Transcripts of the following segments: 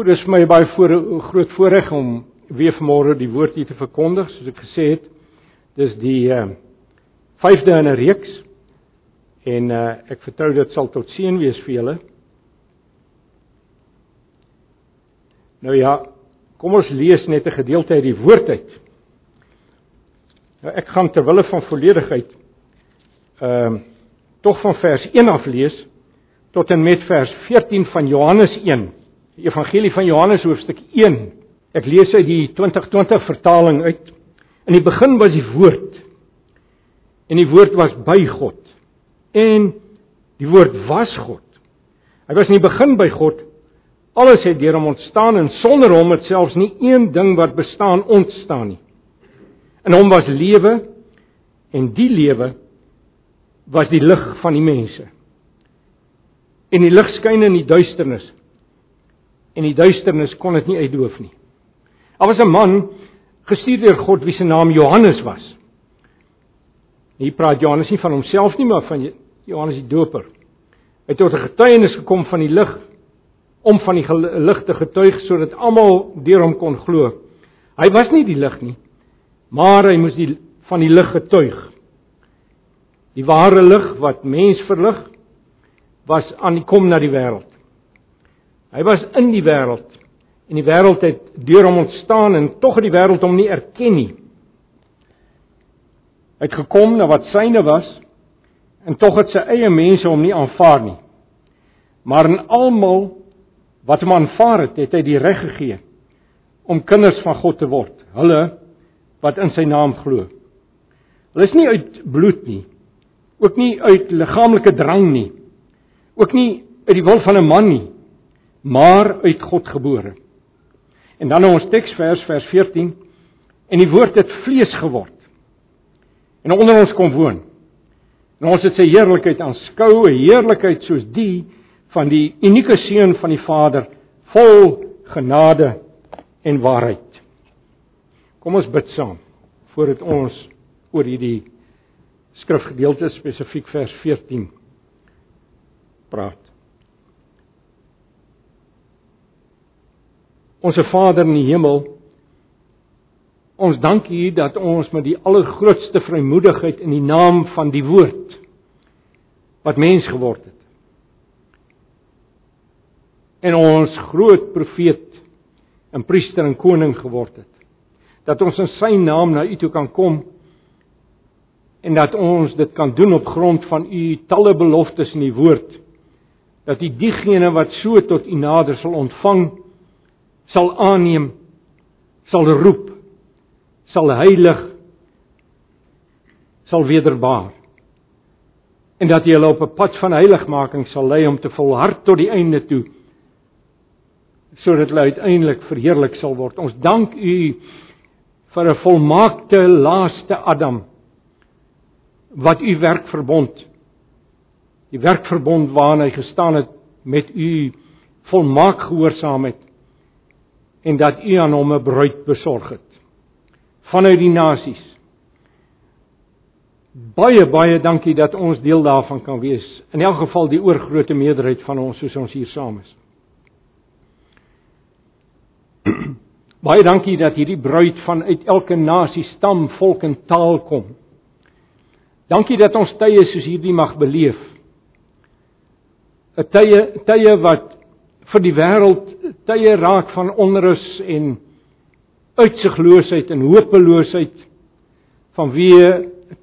Goed, dis vir my baie voor, groot voorreg om weer vanmôre die woord hier te verkondig, soos ek gesê het. Dis die uh vyfde in 'n reeks en uh ek vertrou dit sal tot seën wees vir julle. Nou ja, kom ons lees net 'n gedeelte uit die woord uit. Nou ek gaan ter wille van volledigheid ehm uh, tog van vers 1 af lees tot en met vers 14 van Johannes 1. Die Evangelie van Johannes hoofstuk 1. Ek lees uit die 2020 vertaling uit. In die begin was die woord. En die woord was by God. En die woord was God. Hy was in die begin by God. Alles het deur hom ontstaan en sonder hom het selfs nie een ding wat bestaan ontstaan nie. In hom was lewe en die lewe was die lig van die mense. En die lig skyn in die duisternis en die duisternis kon dit nie uitdoof nie. Daar was 'n man gestuur deur God wie se naam Johannes was. Hier praat Johannes nie van homself nie, maar van Johannes die Doper. Hy het tot 'n getuienis gekom van die lig om van die lig te getuig sodat almal deur hom kon glo. Hy was nie die lig nie, maar hy moes die van die lig getuig. Die ware lig wat mens verlig was aan die kom na die wêreld. Hy was in die wêreld en die wêreld het deur hom ontstaan en tog het die wêreld hom nie erken nie. Hy het gekom na wat syne was en tog het sy eie mense hom nie aanvaar nie. Maar aan almal wat hom aanvaar het, het hy die reg gegee om kinders van God te word. Hulle wat in sy naam glo. Hulle is nie uit bloed nie, ook nie uit liggaamlike drang nie, ook nie uit die wil van 'n man nie, maar uit God gebore. En dan in ons teksvers vers 14 en die woord het vlees geword en onder ons kom woon. En ons het sy heerlikheid aanskou, 'n heerlikheid soos die van die unieke seun van die Vader, vol genade en waarheid. Kom ons bid saam voordat ons oor hierdie skrifgedeelte spesifiek vers 14 praat. Onse Vader in die hemel, ons dank U dat ons met die allergrootste vrymoedigheid in die naam van die woord wat mens geword het. En ons groot profeet en priester en koning geword het. Dat ons in sy naam na U toe kan kom en dat ons dit kan doen op grond van U talle beloftes in die woord. Dat U diegene wat so tot U nader sal ontvang sal aanneem, sal roep, sal heilig, sal wederbaar. En dat jy hulle op 'n pad van heiligmaking sal lei om te volhard tot die einde toe sodat hulle uiteindelik verheerlik sal word. Ons dank U vir 'n volmaakte laaste Adam wat U werk verbond. Die werk verbond waarna hy gestaan het met U volmaak gehoorsaam het en dat u aan hom 'n bruid besorg het vanuit die nasies. Baie baie dankie dat ons deel daarvan kan wees. In elk geval die oorgrootste meerderheid van ons soos ons hier saam is. baie dankie dat hierdie bruid vanuit elke nasie, stam, volk en taal kom. Dankie dat ons tye soos hierdie mag beleef. 'n Tye tye wat vir die wêreld tye raak van onrus en uitsigloosheid en hopeloosheid vanweë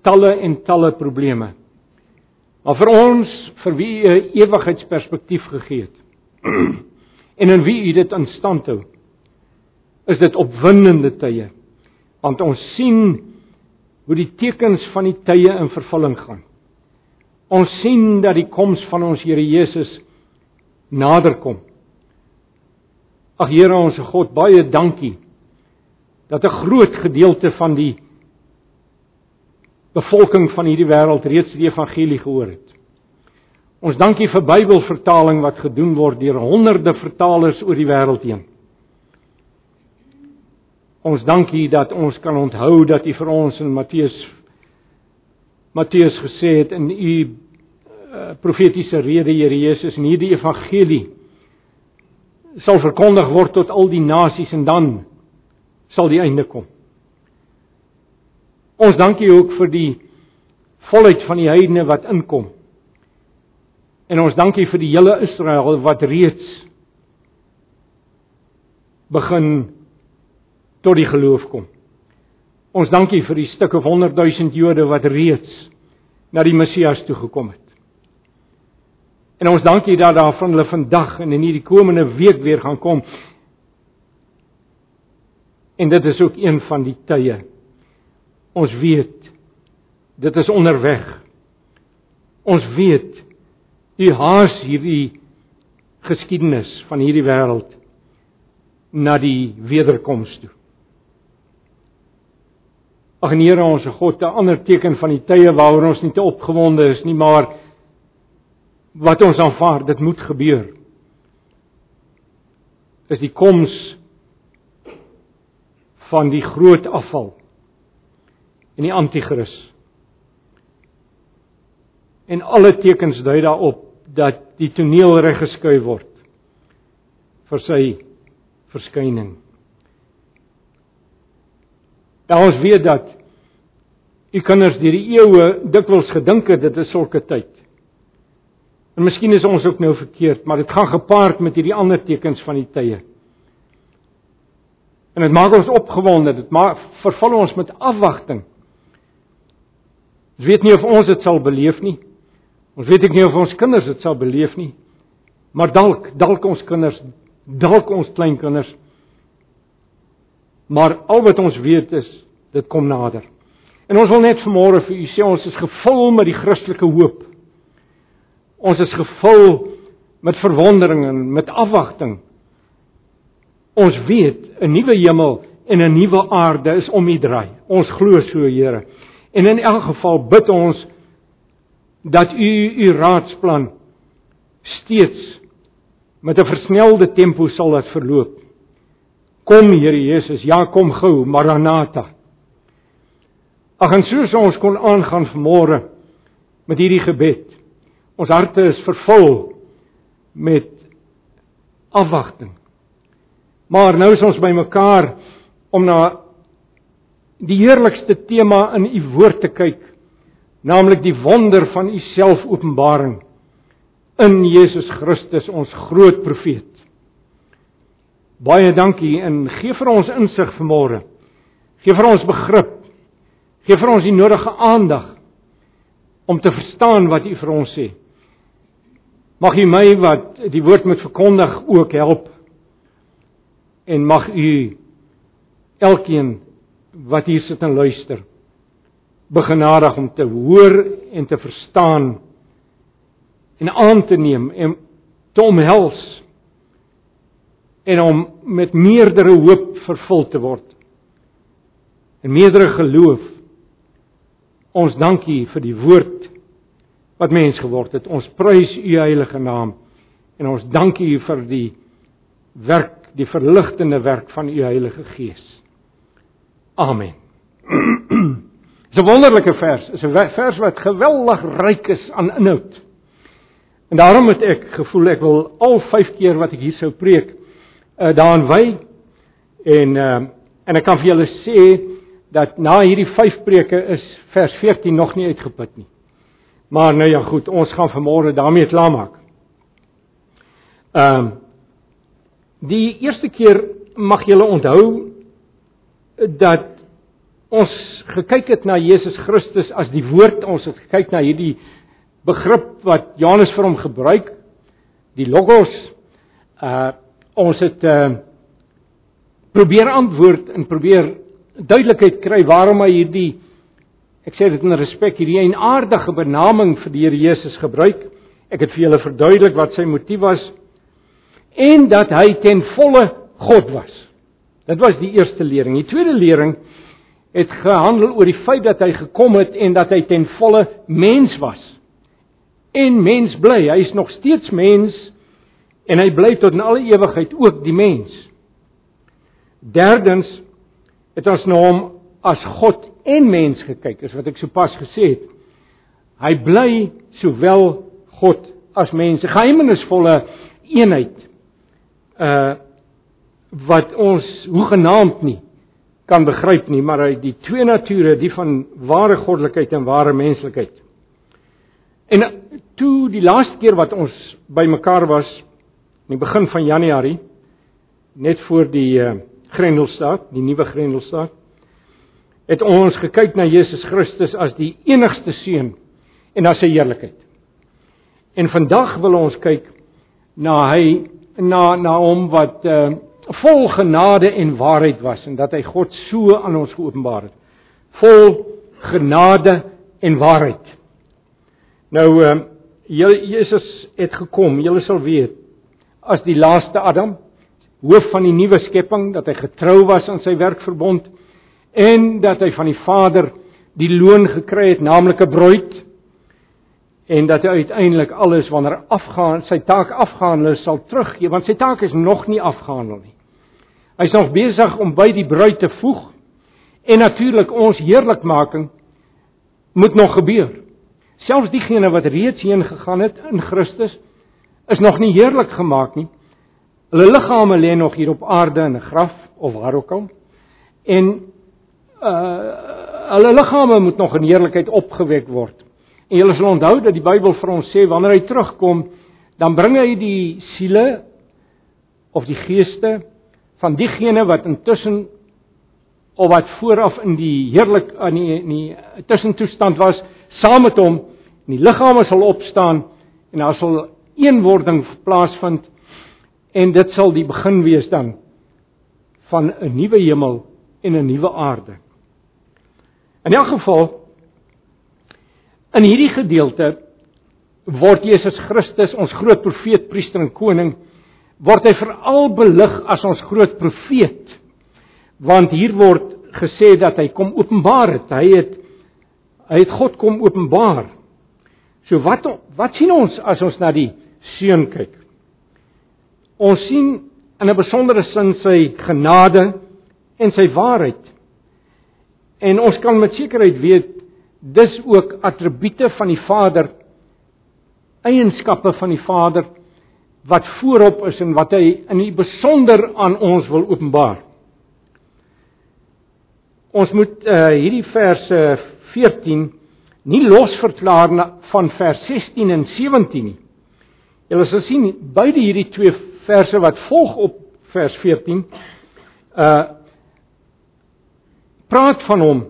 talle en talle probleme. Maar vir ons vir wie 'n ewigheidsperspektief gegee het en in wie u dit in stand hou, is dit opwindende tye. Want ons sien hoe die tekens van die tye in vervulling gaan. Ons sien dat die koms van ons Here Jesus naderkom. Ag Here ons God, baie dankie dat 'n groot gedeelte van die bevolking van hierdie wêreld reeds die evangelie gehoor het. Ons dankie vir Bybelvertaling wat gedoen word deur honderde vertalers oor die wêreld heen. Ons dankie dat ons kan onthou dat U vir ons in Matteus Matteus gesê het in U uh, profetiese rede Here Jesus in hierdie evangelie sal verkondig word tot al die nasies en dan sal die einde kom. Ons dankie ook vir die volheid van die heidene wat inkom. En ons dankie vir die hele Israel wat reeds begin tot die geloof kom. Ons dankie vir die stukke 100 000 Jode wat reeds na die Messias toe gekom het. En ons dankie dat daar van hulle vandag en in hierdie komende week weer gaan kom. En dit is ook een van die tye. Ons weet dit is onderweg. Ons weet u haas hierdie geskiedenis van hierdie wêreld na die wederkoms toe. Ag Here ons God, 'n ander teken van die tye waaroor ons nie te opgewonde is nie, maar wat ons aanvaar, dit moet gebeur. Is die koms van die groot afval en die anti-kris. En alle tekens dui daarop dat die toneel reggeskuif word vir sy verskyning. Nou ons weet dat u kinders deur die eeue dikwels gedink het dit is sulke tyd. En miskien is ons ook nou verkeerd, maar dit gaan gepaard met hierdie ander tekens van die tye. En dit maak ons opgewonde, dit maak verval ons met afwagting. Ons weet nie of ons dit sal beleef nie. Ons weet ek nie of ons kinders dit sal beleef nie. Maar dalk, dalk ons kinders, dalk ons kleinkinders. Maar al wat ons weet is dit kom nader. En ons wil net vanmôre vir u sê ons is gevul met die Christelike hoop. Ons is gevul met verwondering en met afwagting. Ons weet 'n nuwe hemel en 'n nuwe aarde is om U draai. Ons glo so, Here. En in elk geval bid ons dat U U raadsplan steeds met 'n versnelde tempo sal laat verloop. Kom Here Jesus, ja kom gou, Maranatha. Ag en soos ons kon aangaan vanmôre met hierdie gebed. Ons harte is vervul met afwagting. Maar nou is ons bymekaar om na die heerlikste tema in u woord te kyk, naamlik die wonder van u selfopenbaring in Jesus Christus ons groot profeet. Baie dankie en gee vir ons insig vanmôre. Gee vir ons begrip. Gee vir ons die nodige aandag om te verstaan wat u vir ons sê. Mag U my wat die woord moet verkondig ook help. En mag U elkeen wat hier sit en luister begenadig om te hoor en te verstaan en aan te neem en te omhels en om met meerdere hoop vervul te word. En meerdere geloof. Ons dankie vir die woord wat mens geword het. Ons prys u heilige naam en ons dank u vir die werk, die verligtende werk van u Heilige Gees. Amen. Dis 'n wonderlike vers, is 'n vers wat geweldig ryk is aan inhoud. En daarom het ek gevoel ek wil al 5 keer wat ek hier sou preek, uh, daaraan wy en uh, en ek kan vir julle sê dat na hierdie 5 preke is vers 14 nog nie uitgeput nie. Maar nou ja, goed, ons gaan vanmôre daarmee klaarmaak. Ehm um, die eerste keer mag julle onthou dat ons gekyk het na Jesus Christus as die woord, ons het gekyk na hierdie begrip wat Johannes vir hom gebruik, die logos. Uh ons het uh probeer antwoord en probeer duidelikheid kry waarom hy hierdie Ek sê dit in respek hierdie en aardige benaming vir die Here Jesus gebruik. Ek het vir julle verduidelik wat sy motief was en dat hy ten volle God was. Dit was die eerste lering. Die tweede lering het gehandel oor die feit dat hy gekom het en dat hy ten volle mens was. En mens bly, hy is nog steeds mens en hy bly tot in alle ewigheid ook die mens. Derdens het ons na hom as God en mens gekyk, is wat ek sopas gesê het. Hy bly sowel God as mens, 'n geheimenisvolle eenheid. uh wat ons hoegenaamd nie kan begryp nie, maar hy die twee nature, die van ware goddelikheid en ware menslikheid. En toe die laaste keer wat ons bymekaar was, in die begin van Januarie, net voor die uh, Grendelstaat, die nuwe Grendelstaat, het ons gekyk na Jesus Christus as die enigste seun en na sy heerlikheid. En vandag wil ons kyk na hy na na hom wat uh, vol genade en waarheid was en dat hy God so aan ons geopenbaar het. Vol genade en waarheid. Nou uh, Jesus het gekom, julle sal weet, as die laaste Adam, hoof van die nuwe skepping, dat hy getrou was aan sy werkverbond en dat hy van die Vader die loon gekry het, naamlik 'n bruid en dat hy uiteindelik alles wanneer afgaan sy taak afgehandel sal teruggee want sy taak is nog nie afgehandel nie. Hy's nog besig om by die bruid te voeg en natuurlik ons heerlikmaking moet nog gebeur. Selfs diegene wat reeds heen gegaan het in Christus is nog nie heerlik gemaak nie. Hulle liggame lê nog hier op aarde in 'n graf of waar ook al. En uh hulle liggame moet nog in heerlikheid opgewek word. En julle sal onthou dat die Bybel vir ons sê wanneer hy terugkom, dan bring hy die siele of die geeste van diegene wat intussen of wat vooraf in die heerlik in die, in die tussentoestand was, saam met hom en die liggame sal opstaan en daar sal eenwording plaasvind en dit sal die begin wees dan van 'n nuwe hemel en 'n nuwe aarde. In elk geval In hierdie gedeelte word Jesus Christus ons groot profeet, priester en koning word hy veral belig as ons groot profeet. Want hier word gesê dat hy kom openbaar het. Hy het hy het God kom openbaar. So wat wat sien ons as ons na die seun kyk? Ons sien in 'n besondere sin sy genade en sy waarheid. En ons kan met sekerheid weet dis ook attribute van die Vader eienskappe van die Vader wat voorop is en wat hy in die besonder aan ons wil openbaar. Ons moet uh, hierdie verse 14 nie losverklaar van vers 16 en 17 nie. Julle sal sien beide hierdie twee verse wat volg op vers 14 uh praat van hom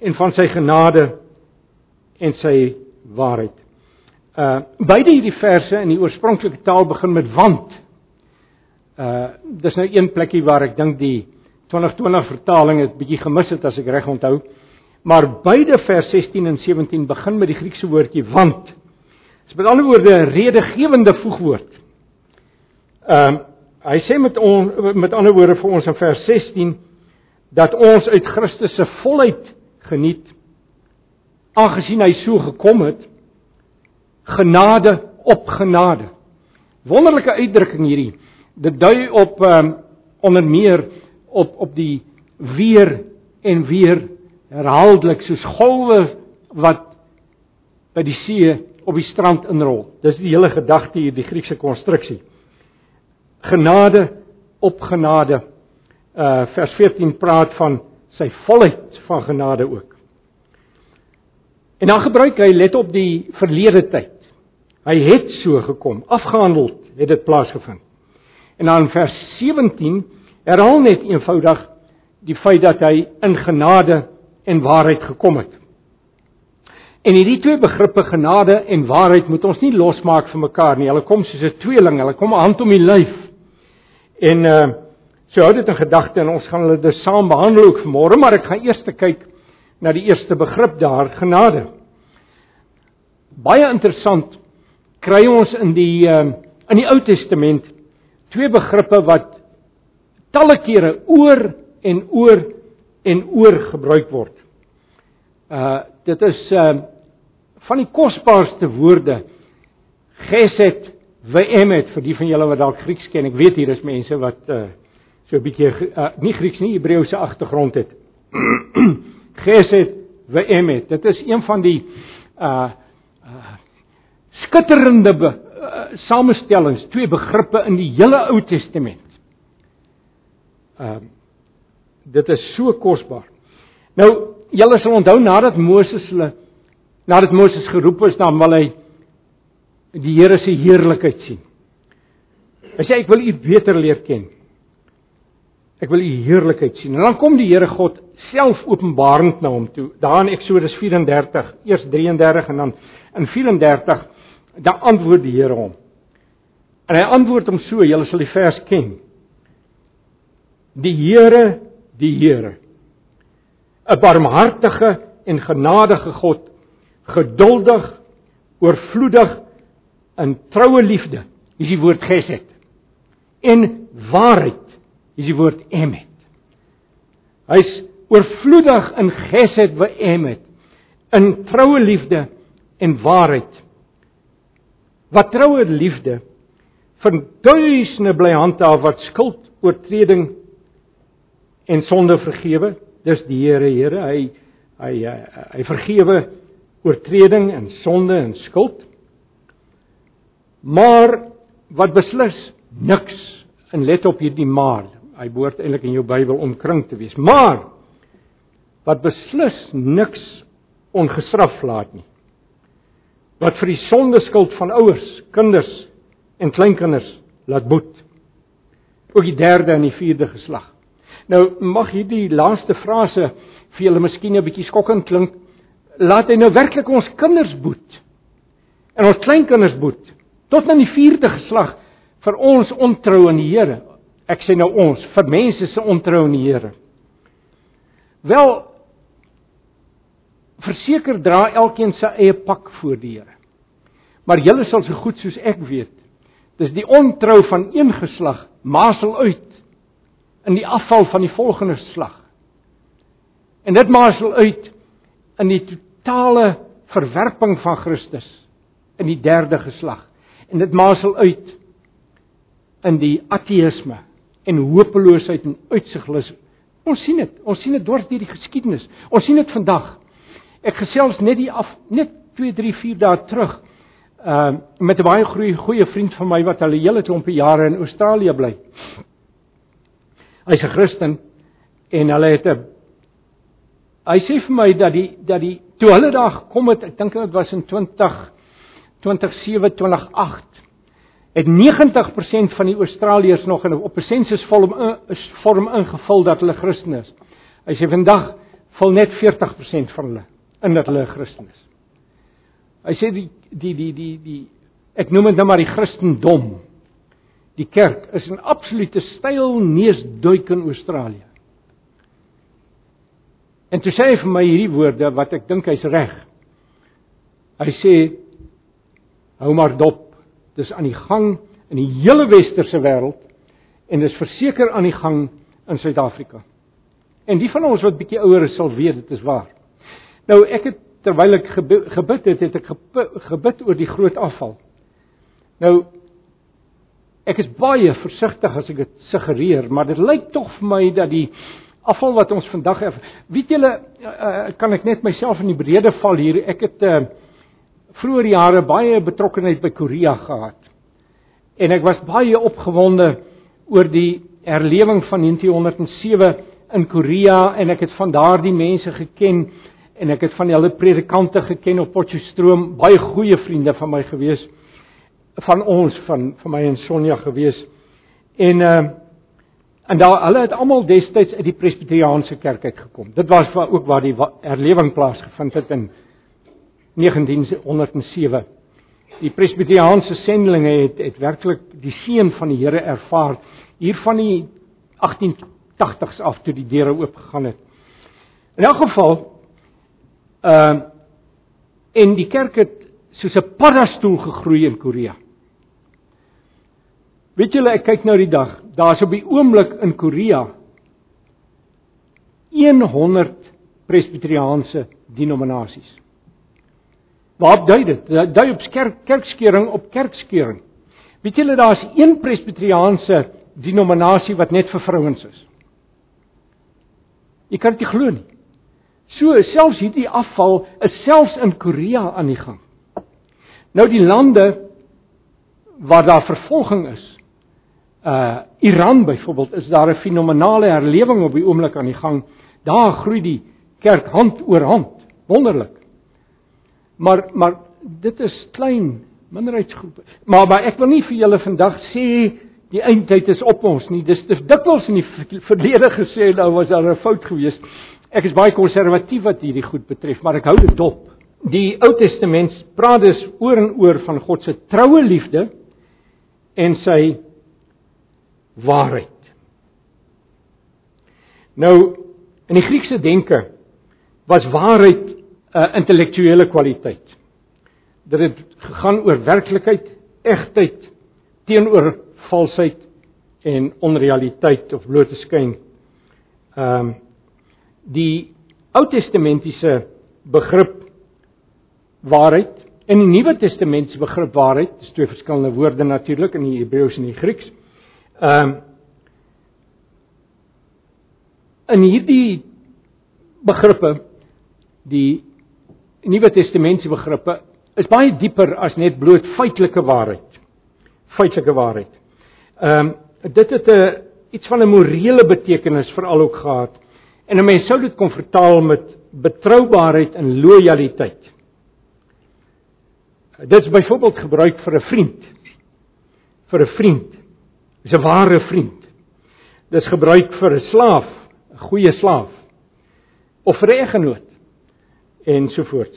en van sy genade en sy waarheid. Uh beide hierdie verse in die oorspronklike taal begin met want. Uh dis nou een plekkie waar ek dink die 2020 vertaling het bietjie gemis het as ek reg onthou. Maar beide vers 16 en 17 begin met die Griekse woordjie want. Dit is met ander woorde 'n redegewende voegwoord. Ehm uh, hy sê met on, met ander woorde vir ons in vers 16 dat ons uit Christus se volheid geniet aangesien hy so gekom het genade op genade. Wonderlike uitdrukking hierdie. Dit dui op um, onder meer op op die weer en weer herhaaldelik soos golwe wat by die see op die strand inrol. Dis die hele gedagte hier die Griekse konstruksie. Genade op genade uh vers 14 praat van sy volheid van genade ook. En dan gebruik hy let op die verlede tyd. Hy het so gekom, afgehandel het dit plaasgevind. En dan vers 17 herhaal net eenvoudig die feit dat hy in genade en waarheid gekom het. En hierdie twee begrippe genade en waarheid moet ons nie losmaak van mekaar nie. Hulle kom soos 'n tweeling, hulle kom hand om die lyf. En uh So hou dit in gedagte en ons gaan hulle dus saam behandel ook vanmôre, maar ek gaan eers kyk na die eerste begrip daar, genade. Baie interessant kry ons in die uh, in die Ou Testament twee begrippe wat talle kere oor en oor en oor gebruik word. Uh dit is uh van die kosbaarste woorde gesed weemet vir die van julle wat dalk Grieks ken. Ek weet hier is mense wat uh so 'n bietjie uh, nie Grieks nie, Hebreëse agtergrond het. Gesed ve'emet. Dit is een van die uh, uh skitterende be, uh, samestellings, twee begrippe in die hele Ou Testament. Ehm uh, dit is so kosbaar. Nou, julle sal onthou nadat Moses hulle nadat Moses geroep is, dan wil hy die Here se heerlikheid sien. Hy sê ek wil U beter leer ken. Ek wil U heerlikheid sien. En dan kom die Here God self openbarend na hom toe. Daar in Eksodus 34, eers 33 en dan in 34 dan antwoord die Here hom. En hy antwoord hom so, julle sal die vers ken. Die Here, die Here. 'n Barmhartige en genadige God, geduldig, oorvloedig in troue liefde. Dis die woord gesed. En waarheid is die woord emet. Hy's oorvloedig in gesed wa emet, in troue liefde en waarheid. Wat troue liefde vir duisende bly handhaaf wat skuld oortreding en sonde vergewe. Dis die Here, Here, hy hy hy, hy vergewe oortreding en sonde en skuld. Maar wat beslis niks en let op hierdie maar hy behoort eintlik in jou Bybel omkring te wees. Maar wat beslis niks ongestraf laat nie. Wat vir die sondeskuld van ouers, kinders en kleinkinders laat boet. Ook die derde en die vierde geslag. Nou mag hierdie laaste frase vir julle miskien 'n bietjie skokkend klink. Laat hy nou werklik ons kinders boet en ons kleinkinders boet tot aan die vierde geslag vir ons ontrou aan die Here ek sê nou ons vir mense se ontrou in die Here. Wel verseker dra elkeen sy eie pak voor die Here. Maar julle sal so goed soos ek weet, dis die ontrou van een geslag masel uit in die afval van die volgende slag. En dit masel uit in die totale verwerping van Christus in die derde geslag. En dit masel uit in die ateïsme en hopeloosheid en uitsigloos. Ons sien dit. Ons sien dit dwars deur die geskiedenis. Ons sien dit vandag. Ek gesels net die af net 2, 3, 4 dae terug uh met 'n baie goeie goeie vriend van my wat al 'n hele klompe jare in Australië bly. Hy's 'n Christen en hulle het 'n hy sê vir my dat die dat die toe hulle daar gekom het, ek dink dit was in 20 2007 2008 het 90% van die Australiërs nog in op 'n sensusvorm is vorm ingevul dat hulle Christen is. Hy sê vandag vul net 40% van hulle in dat hulle Christen is. Hy sê die die die die die ek noem dit nou maar die Christendom. Die kerk is 'n absolute styl neusduik in Australië. En toe sê vir my hierdie woorde wat ek dink hy's reg. Hy sê hou maar dop dis aan die gang in die hele westerse wêreld en dis verseker aan die gang in Suid-Afrika. En die van ons wat bietjie ouer is sal weet dit is waar. Nou ek het terwyl ek gebid het, het ek gebid oor die groot afval. Nou ek is baie versigtig as ek dit suggereer, maar dit lyk tog vir my dat die afval wat ons vandag het, weet julle, uh, kan ek net myself in die brede val hier. Ek het uh, vroeër jare baie betrokkeheid by Korea gehad. En ek was baie opgewonde oor die herlewing van 1907 in Korea en ek het van daardie mense geken en ek het van hulle predikante geken op Potchefstroom, baie goeie vriende van my gewees van ons van van my en Sonja gewees. En uh en daar hulle het almal destyds uit die Presbyteriaanse kerk uitgekom. Dit was waar ook waar die herlewing plaasgevind het in 1907. Die presbyteriaanse sendelinge het het werklik die seën van die Here ervaar hier van die 1880s af toe die deure oopgegaan het. In elk geval ehm uh, en die kerk het soos 'n paddastoel gegroei in Korea. Weet julle, ek kyk nou die dag, daar's op die oomblik in Korea 100 presbyteriaanse denominasies. Waarop dui dit? Dit dui op kerk kerkskering op kerkskering. Weet julle daar's een presbyteriaanse denominasie wat net vir vrouens is. Jy kan dit glo nie. So selfs hierdie afval is selfs in Korea aan die gang. Nou die lande waar daar vervolging is. Uh Iran byvoorbeeld is daar 'n fenominale herlewing op die oomblik aan die gang. Daar groei die kerk hand oor hand. Wonderlik. Maar maar dit is klein minderheidsgroepe. Maar maar ek wil nie vir julle vandag sê die eindtyd is op ons nie. Dis dis dikwels in die verlede gesê nou was daar 'n fout geweest. Ek is baie konservatief wat hierdie goed betref, maar ek hou dit dop. Die Ou Testament praat dus oor en oor van God se troue liefde en sy waarheid. Nou in die Griekse denke was waarheid uh, intellektuele kwaliteit. Dit het gegaan oor werklikheid, egtheid teenoor valsheid en onrealiteit of blote skyn. Ehm um, die Ou Testamentiese begrip waarheid en die Nuwe Testamentiese begrip waarheid, dis twee verskillende woorde natuurlik in die Hebreëus en die Grieks. Ehm um, in hierdie begrippe die Nuwe Testamentiese begrippe is baie dieper as net bloot feitelike waarheid. Feitelike waarheid. Ehm um, dit het 'n iets van 'n morele betekenis veral ook gehad. En 'n mens sou dit kon vertaal met betroubaarheid en lojaliteit. Dit is byvoorbeeld gebruik vir 'n vriend. Vir 'n vriend. Dis 'n ware vriend. Dis gebruik vir 'n slaaf, 'n goeie slaaf. Of vir 'n eggenoot en so voort.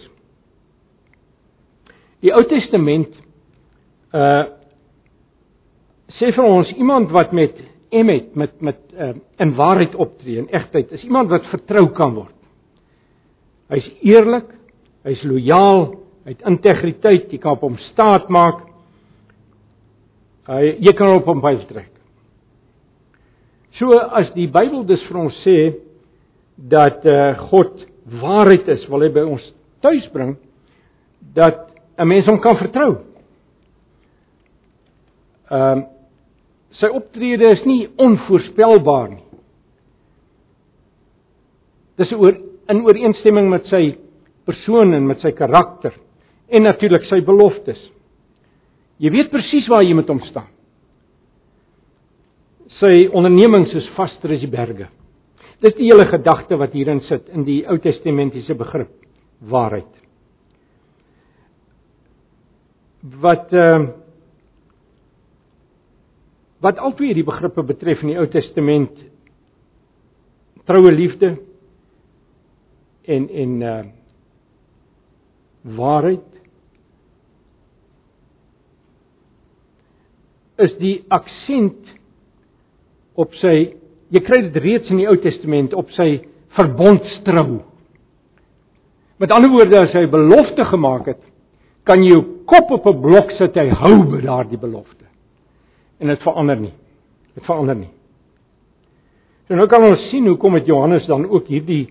Die Ou Testament uh sê vir ons iemand wat met emet met met uh, in waarheid optree en egtheid is iemand wat vertrou kan word. Hy's eerlik, hy's lojaal, hy het integriteit, jy kan op hom staat maak. Hy jy kan op hom bytrek. So as die Bybel dus vir ons sê dat uh, God waarheid is, wil hy by ons tuis bring dat 'n mens hom kan vertrou. Ehm um, sy optrede is nie onvoorspelbaar nie. Dis oor in ooreenstemming met sy persoon en met sy karakter en natuurlik sy beloftes. Jy weet presies waar jy met hom staan. Sy ondernemings is vaster as die berge. Dis die hele gedagte wat hierin sit in die Ou Testamentiese begrip waarheid. Wat ehm uh, wat albei hierdie begrippe betref in die Ou Testament troue liefde en en uh waarheid is die aksent op sy jy kry dit reeds in die Ou Testament op sy verbondstrou. Met ander woorde as hy belofte gemaak het, kan jy jou kop op 'n blok sit hy hou by daardie belofte. En dit verander nie. Dit verander nie. En nou kan ons sien hoekom het Johannes dan ook hierdie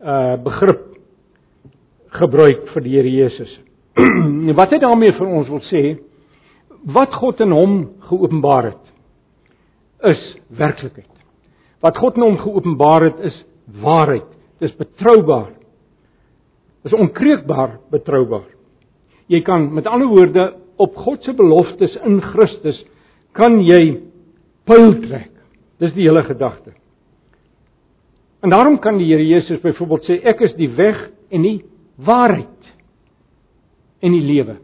uh begrip gebruik vir die Here Jesus. wat hy daarmee vir ons wil sê, wat God in hom geopenbaar het, is werklikheid. Wat God in hom geopenbaar het, is waarheid. Dit is betroubaar. Dit is onkreukbaar betroubaar. Jy kan met ander woorde op God se beloftes in Christus kan jy pyl trek. Dis die hele gedagte. En daarom kan die Here Jesus byvoorbeeld sê ek is die weg en die waarheid en die lewe.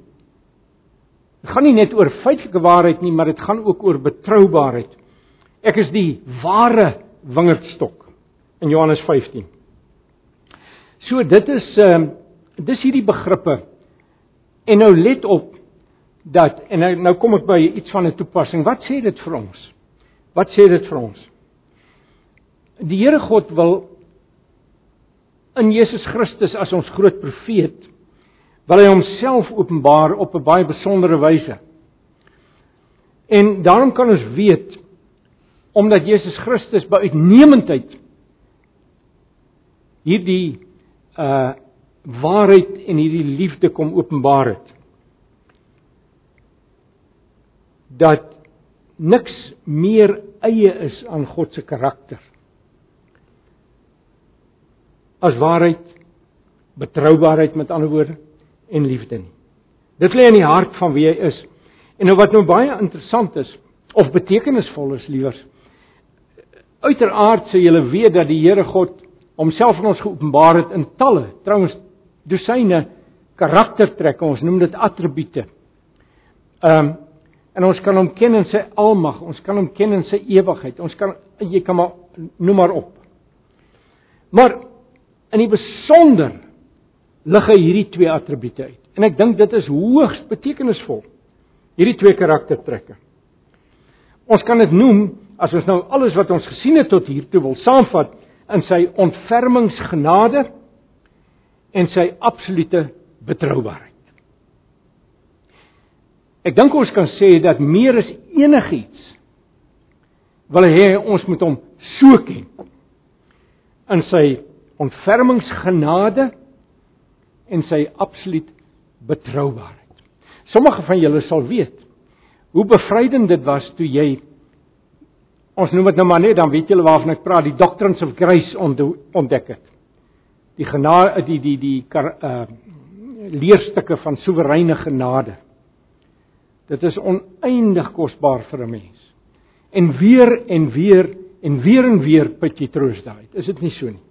Dit gaan nie net oor feitelike waarheid nie, maar dit gaan ook oor betroubaarheid. Ek is die ware wingerdstok in Johannes 15. So dit is ehm uh, dis hierdie begrippe En nou let op dat en nou nou kom ek by iets van 'n toepassing. Wat sê dit vir ons? Wat sê dit vir ons? Die Here God wil in Jesus Christus as ons groot profeet wil hy homself openbaar op 'n baie besondere wyse. En daarom kan ons weet omdat Jesus Christus by uitnemendheid hierdie uh waarheid en hierdie liefde kom openbaar het. Dat niks meer eie is aan God se karakter. As waarheid, betroubaarheid met ander woorde en liefde nie. Dit lê in die hart van wie hy is. En nou wat nou baie interessant is of betekenisvol is liewers. Uiteraard sê julle weet dat die Here God homself aan ons geopenbaar het in talle, trouens dosyne karaktertrekke, ons noem dit attribute. Ehm um, en ons kan hom ken in sy almag, ons kan hom ken in sy ewigheid. Ons kan jy kan maar noem maar op. Maar in die besonder lig hy hierdie twee attribute uit. En ek dink dit is hoogs betekenisvol. Hierdie twee karaktertrekke. Ons kan dit noem as ons nou alles wat ons gesien het tot hier toe wil saamvat in sy ontfermingsgenade en sy absolute betroubaarheid. Ek dink ons kan sê dat meer as enigiets wil hy ons moet hom so ken in sy ontfermingsgenade en sy absoluut betroubaarheid. Sommige van julle sal weet hoe bevrydend dit was toe jy ons noem dit nou maar net dan weet julle waarvan ek praat, die doctrines of grace ontdek het. Die genade die die die uh leerstukke van soewereine genade. Dit is oneindig kosbaar vir 'n mens. En weer en weer en weer en weer put jy troos daai. Is dit nie so nie?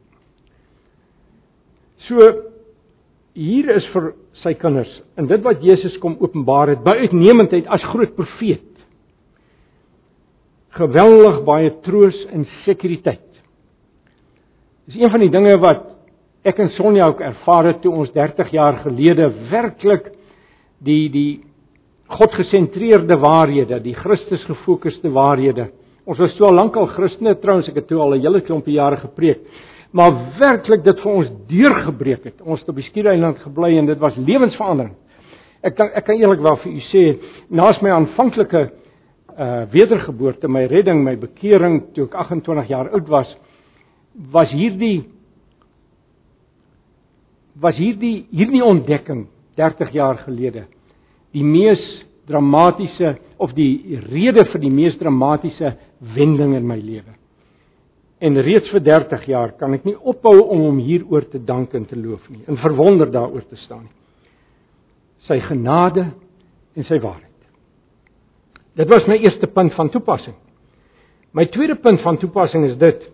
So hier is vir sy kinders en dit wat Jesus kom openbaar het by uitnemendheid as groot profeet. Geweldig baie troos en sekuriteit. Dis een van die dinge wat ek en Sonja ook ervaar het toe ons 30 jaar gelede werklik die die God gesentreerde waarhede, die Christus gefokusde waarhede. Ons was toe al lankal Christene trouens, ek het toe al 'n hele klompie jare gepreek. Maar werklik dit vir ons deurgebreek het. Ons het op die Skiereiland gebly en dit was lewensverandering. Ek kan ek kan eerlikwaar vir u sê, naas my aanvanklike uh wedergeboorte, my redding, my bekering toe ek 28 jaar oud was, was hierdie was hierdie hierdie ontdekking 30 jaar gelede die mees dramatiese of die rede vir die mees dramatiese wending in my lewe. En reeds vir 30 jaar kan ek nie ophou om hom hieroor te dank en te loof nie en verwonder daaroor te staan nie. Sy genade en sy waarheid. Dit was my eerste punt van toepassing. My tweede punt van toepassing is dit: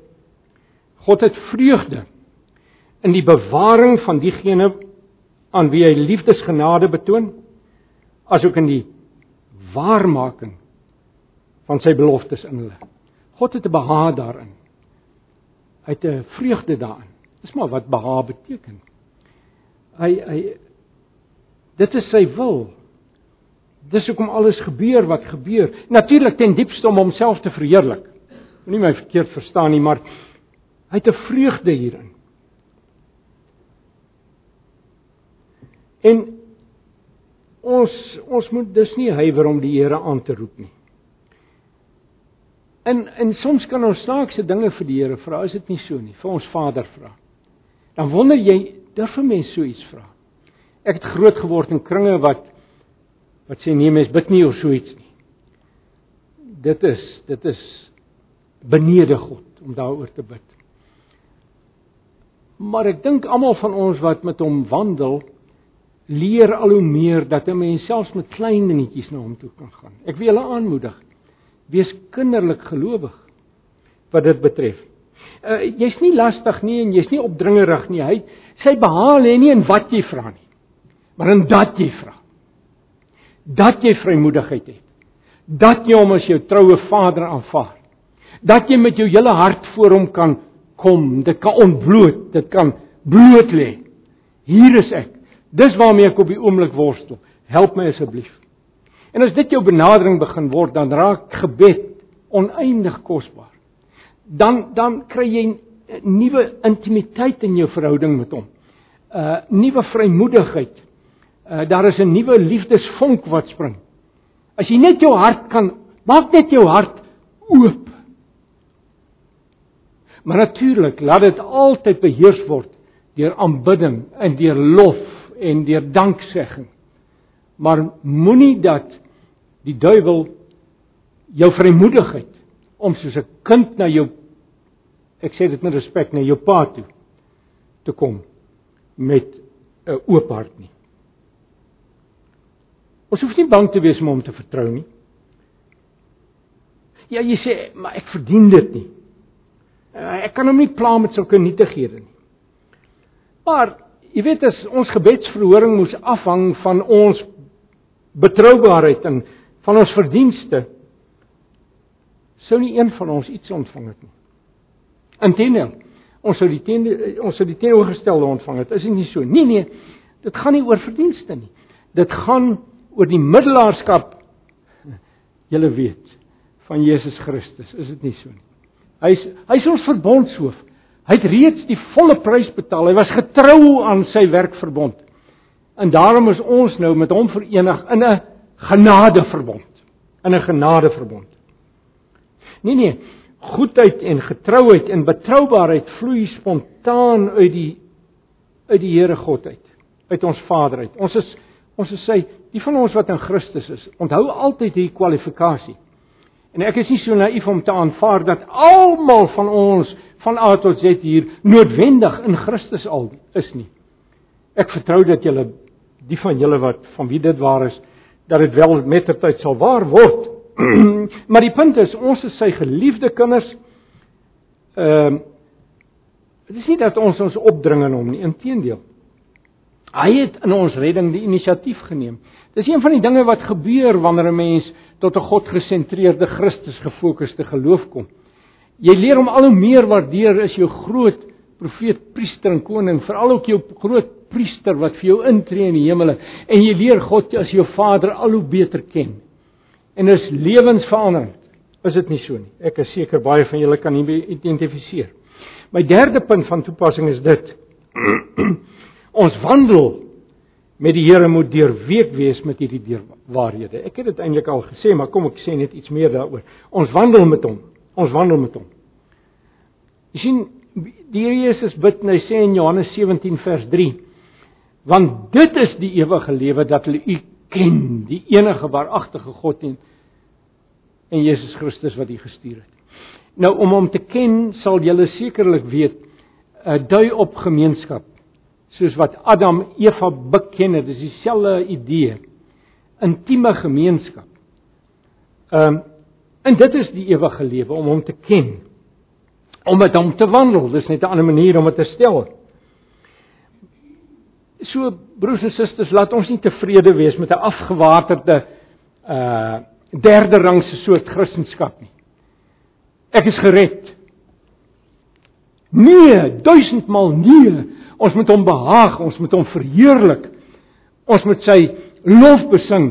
God het vreugde in die bewaring van diegene aan wie hy liefdesgenade betoon asook in die waarmaking van sy beloftes in hulle. God het 'n behaag daarin. Hy het 'n vreugde daarin. Dis maar wat behaag beteken. Hy hy dit is sy wil. Dis hoekom alles gebeur wat gebeur. Natuurlik ten diepste om homself te verheerlik. Moenie my verkeerd verstaan nie, maar hy het 'n vreugde hierin. En ons ons moet dus nie huiwer om die Here aan te roep nie. En en soms kan ons snaakse dinge vir die Here vra, is dit nie so nie, vir ons Vader vra. Dan wonder jy, durf 'n mens so iets vra? Ek het groot geword in kringe wat wat sê nee, mens bid nie oor so iets nie. Dit is dit is benede God om daaroor te bid. Maar ek dink almal van ons wat met hom wandel, leer al hoe meer dat 'n mens selfs met klein dingetjies na hom toe kan gaan. Ek wil julle aanmoedig. Wees kinderlik gelowig wat dit betref. Uh, jy's nie lastig nie en jy's nie opdringerig nie. Hy sy behaal lê nie in wat jy vra nie, maar in dat jy vra. Dat jy vrymoedigheid het. Dat jy hom as jou troue vader aanvaar. Dat jy met jou hele hart voor hom kan kom. Dit kan ontbloot, dit kan bloot lê. Hier is ek. Dis waarmee ek op die oomblik worstel. Help my asseblief. En as dit jou benadering begin word, dan raak gebed oneindig kosbaar. Dan dan kry jy 'n nuwe intimiteit in jou verhouding met hom. 'n uh, Nuwe vrymoedigheid. Uh, daar is 'n nuwe liefdesvonk wat spring. As jy net jou hart kan, maak net jou hart oop. Maar natuurlik, laat dit altyd beheers word deur aanbidding en deur lof en deur danksegging. Maar moenie dat die duiwel jou vrymoedigheid om soos 'n kind na jou ek sê dit met respek na jou pa toe te kom met 'n oop hart nie. Ons hoef nie bang te wees om hom te vertrou nie. Ja, jy sê, maar ek verdien dit nie. Eh, ek kan hom nie pla met sulke nietighede nie. Maar jy weet as ons gebedsverhoring moes afhang van ons betroubaarheid en van ons verdienste, sou nie een van ons iets ontvang het nie. Inteendeel, ons sou die teen ons sou die teenoorgestelde ontvang het. Is dit nie so? Nee nee, dit gaan nie oor verdienste nie. Dit gaan oor die middelaarskap julle weet van Jesus Christus, is dit nie so nie? Hy's hy's ons verbondshoof. Hy het reeds die volle prys betaal. Hy was getrou aan sy werkverbond. En daarom is ons nou met hom verenig in 'n genadeverbond. In 'n genadeverbond. Nee nee, goedheid en getrouheid en betroubaarheid vloei spontaan uit die uit die Here God uit, uit ons Vader uit. Ons is ons is sy die van ons wat in Christus is. Onthou altyd hierdie kwalifikasie. En ek is nie so naïef om te aanvaar dat almal van ons van A tot Z hier noodwendig in Christus al is nie. Ek vertrou dat julle die van julle wat van wie dit waar is, dat dit wel met die tyd sal waar word. maar die punt is ons is sy geliefde kinders. Ehm uh, dit is nie dat ons ons opdring aan hom nie, inteendeel. Hy het in ons redding die inisiatief geneem. Dis een van die dinge wat gebeur wanneer 'n mens tot 'n God-gesentreerde Christus gefokusde geloof kom. Jy leer hom al hoe meer waardeer as jou groot profeet, priester en koning, veral ook jou groot priester wat vir jou intree in die hemele en jy leer God as jou Vader al hoe beter ken. En is lewensveranderend. Is dit nie so nie? Ek is seker baie van julle kan hiermee identifiseer. My derde punt van toepassing is dit. Ons wandel met die Here moet deurweek wees met hierdie deurwaarhede. Ek het dit eintlik al gesê, maar kom ek sê net iets meer daaroor. Ons wandel met hom. Ons wandel met hom. Jy sien die Here Jesus bid en hy sê in Johannes 17 vers 3: Want dit is die ewige lewe dat hulle U ken, die enige waaragtige God en en Jesus Christus wat U gestuur het. Nou om hom te ken, sal jy sekerlik weet, uh, dui op gemeenskap soos wat Adam Eva beken het, dis dieselfde idee. Intieme gemeenskap. Ehm um, en dit is die ewige lewe om hom te ken. Om met hom te wandel, dis net 'n ander manier om dit te stel. So broers en susters, laat ons nie tevrede wees met 'n afgewaterde uh derde rangse soort Christendom nie. Ek is gered. Nee, duisendmal nee. Ons moet hom behaag, ons moet hom verheerlik. Ons moet sy lof besing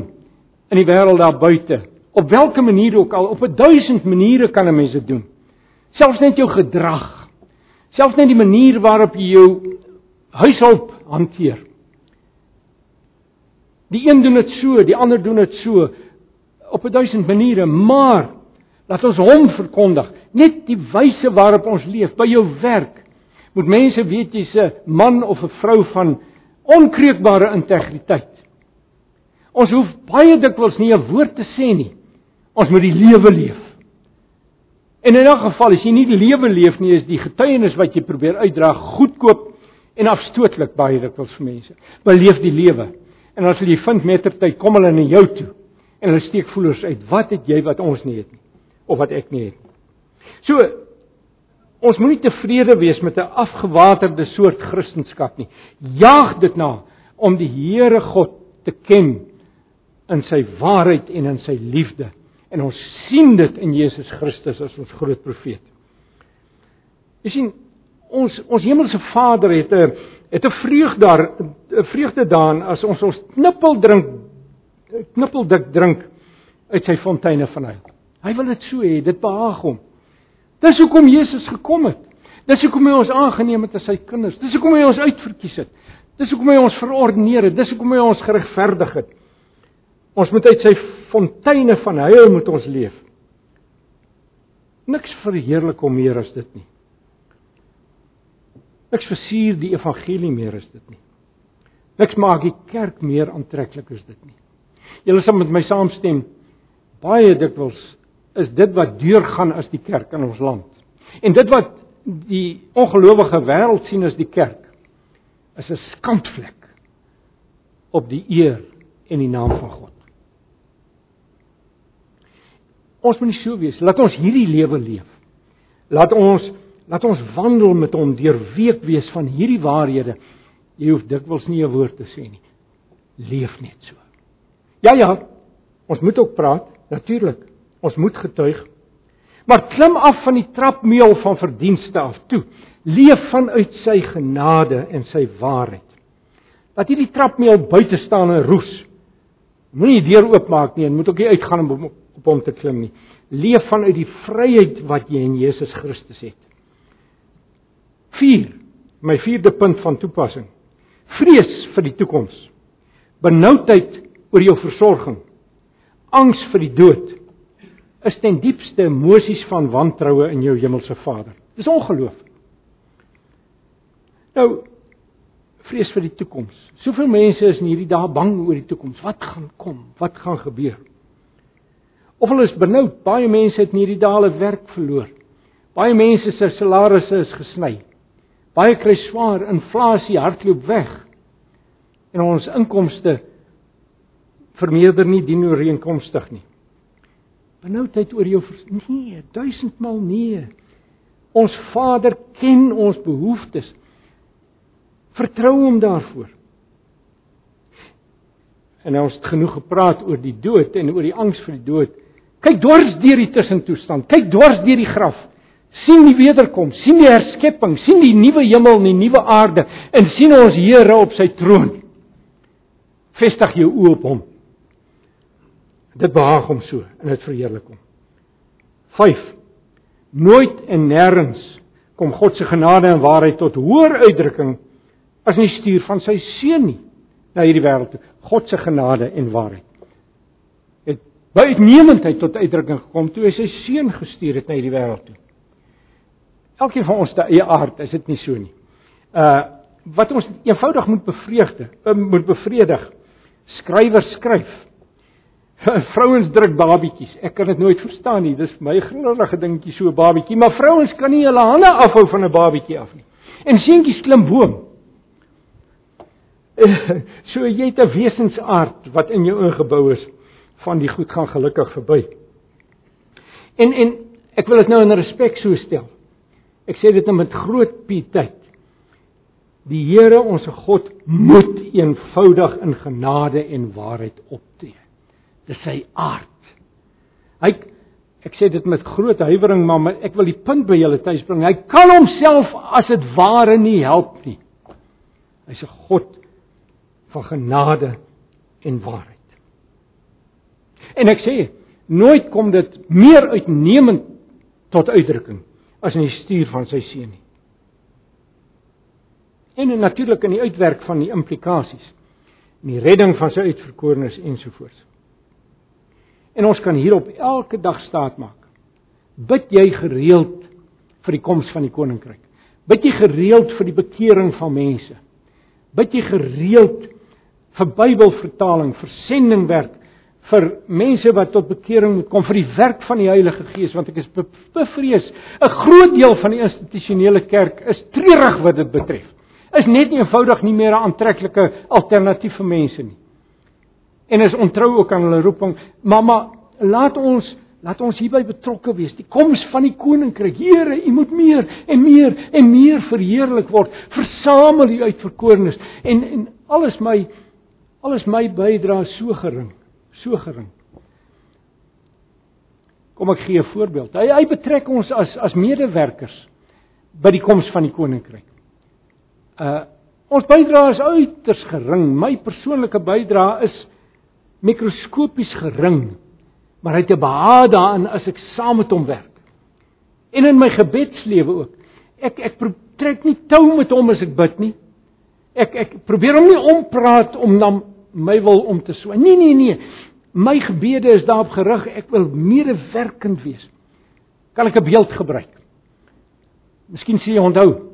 in die wêreld daar buite. Op watter manier ook al, op 'n duisend maniere kan 'n mens dit doen. Selfs net jou gedrag. Selfs net die manier waarop jy jou huishulp hanteer. Die een doen dit so, die ander doen dit so op 'n duisend maniere, maar laat ons hom verkondig. Net die wyse waarop ons leef by jou werk, moet mense weet jy's 'n man of 'n vrou van onkreukbare integriteit. Ons hoef baie dikwels nie 'n woord te sê nie. Ons moet die lewe leef. En in 'n geval as jy nie die lewe leef nie, is die getuienis wat jy probeer uitdra goedkoop en afstootlik baie dikwels vir mense. Beleef die lewe. En as jy vind mettertyd kom hulle na jou toe en hulle steek voelers uit. Wat het jy wat ons nie het nie of wat ek nie het nie. So Ons moenie tevrede wees met 'n afgewaterde soort kristendom nie. Jaag dit na om die Here God te ken in sy waarheid en in sy liefde. En ons sien dit in Jesus Christus as ons groot profeet. Jy sien, ons ons hemelse Vader het 'n het 'n vreugde daar 'n vreugde daarin as ons ons knippel drink knippel dik drink uit sy fonteine van hy. Hy wil dit so hê, dit behaag hom. Dis hoekom Jesus gekom het. Dis hoekom hy ons aangeneem het as sy kinders. Dis hoekom hy ons uitverkies het. Dis hoekom hy ons verordeneer het. Dis hoekom hy ons geregverdig het. Ons moet uit sy fonteine van heil moet ons leef. Niks verheerlik hom meer as dit nie. Niks versier die evangelie meer as dit nie. Niks maak die kerk meer aantreklik as dit nie. Julle sal met my saamstem baie dikwels is dit wat deurgaan as die kerk in ons land. En dit wat die ongelowige wêreld sien as die kerk is 'n skandvlek op die eer en die naam van God. Ons moet nie so wees. Laat ons hierdie lewe leef. Laat ons laat ons wandel met hom deur week wees van hierdie waarhede. Jy hoef dikwels nie 'n woord te sê nie. Leef net so. Ja ja, ons moet ook praat, natuurlik. Ons moet getuig. Maar klim af van die trapmeel van verdienste af toe. Leef vanuit sy genade en sy waarheid. Laat hierdie trapmeel buite staan en roes. Moenie die deur oopmaak nie en moet ook nie uitgaan om op hom te klim nie. Leef vanuit die vryheid wat jy in Jesus Christus het. 4. My vierde punt van toepassing. Vrees vir die toekoms. Benoudheid oor jou versorging. Angs vir die dood is ten diepste emosies van wantroue in jou hemelse Vader. Dis ongeloof. Nou vrees vir die toekoms. Soveel mense is in hierdie dae bang oor die toekoms. Wat gaan kom? Wat gaan gebeur? Of hulle is benoud. Baie mense het in hierdie dae hulle werk verloor. Baie mense se salarisse is gesny. Baie kry swaar, inflasie hardloop weg. En ons inkomste vermeerder nie dien ooreenkomstig nie. Benoudheid oor jou nee, duisendmal nee. Ons Vader ken ons behoeftes. Vertrou hom daarvoor. En ons het genoeg gepraat oor die dood en oor die angs vir die dood. Kyk dwars deur die tussentoestand. Kyk dwars deur die graf. sien die wederkoms, sien die herskepping, sien die nuwe hemel en die nuwe aarde en sien ons Here op sy troon. Vestig jou oë op hom. Dit behaag hom so en dit verheerlik hom. 5. Nooit en nêrens kom God se genade en waarheid tot hoër uitdrukking as nie stuur van sy seun nie na hierdie wêreld toe. God se genade en waarheid by uitnemendheid tot uitdrukking gekom toe hy sy seun gestuur het na hierdie wêreld toe. Elkeen van ons te eie aard is dit nie so nie. Uh wat ons eenvoudig moet bevreugde, uh, moet bevredig. Skrywers skryf. Vrouens druk babietjies. Ek kan dit nooit verstaan nie. Dis my grillige dingetjie so 'n babietjie, maar vrouens kan nie hulle hande afhou van 'n babietjie af nie. En seentjies klim boom. so jy het 'n wesensaard wat in jou ingebou is van die goed gaan gelukkig verby. En en ek wil dit nou in respek so stel. Ek sê dit nou met groot pietheid. Die Here ons God moet eenvoudig in genade en waarheid optree. Dis sy aard. Hy ek sê dit met groot huiwering maar ek wil die punt by julle tuis bring. Hy kan homself as dit ware nie help nie. Hy's 'n God van genade en waarheid. En ek sê, nooit kom dit meer uitnemend tot uitdrukking as in die stuur van sy seun nie. En natuurlik in die uitwerk van die implikasies in die redding van sy uitverkorenes ensovoorts. En ons kan hierop elke dag staat maak. Bid jy gereeld vir die koms van die koninkryk? Bid jy gereeld vir die bekering van mense? Bid jy gereeld vir Bybelvertaling, vir sendingwerk, vir mense wat tot bekering moet kom vir die werk van die Heilige Gees want ek is bevrees 'n groot deel van die institusionele kerk is treurig wat dit betref is net nie eenvoudig nie meer 'n aantreklike alternatief vir mense nie en is ontrou ook aan hulle roeping mamma laat ons laat ons hierby betrokke wees die koms van die koninkryk Here u moet meer en meer en meer verheerlik word versamel u uitverkorenes en en alles my alles my bydra so gering so gering. Kom ek gee 'n voorbeeld. Hy hy betrek ons as as medewerkers by die koms van die koninkryk. Uh ons bydrae is uiters gering. My persoonlike bydrae is mikroskopies gering. Maar hy het 'n behaag daarin as ek saam met hom werk. En in my gebedslewe ook. Ek ek trek nie tou met hom as ek bid nie. Ek ek probeer hom nie ompraat om na my wil om te swai. Nee nee nee. My gebede is daarop gerig ek wil medewerkend wees. Kan ek 'n beeld gebruik? Miskien sê jy onthou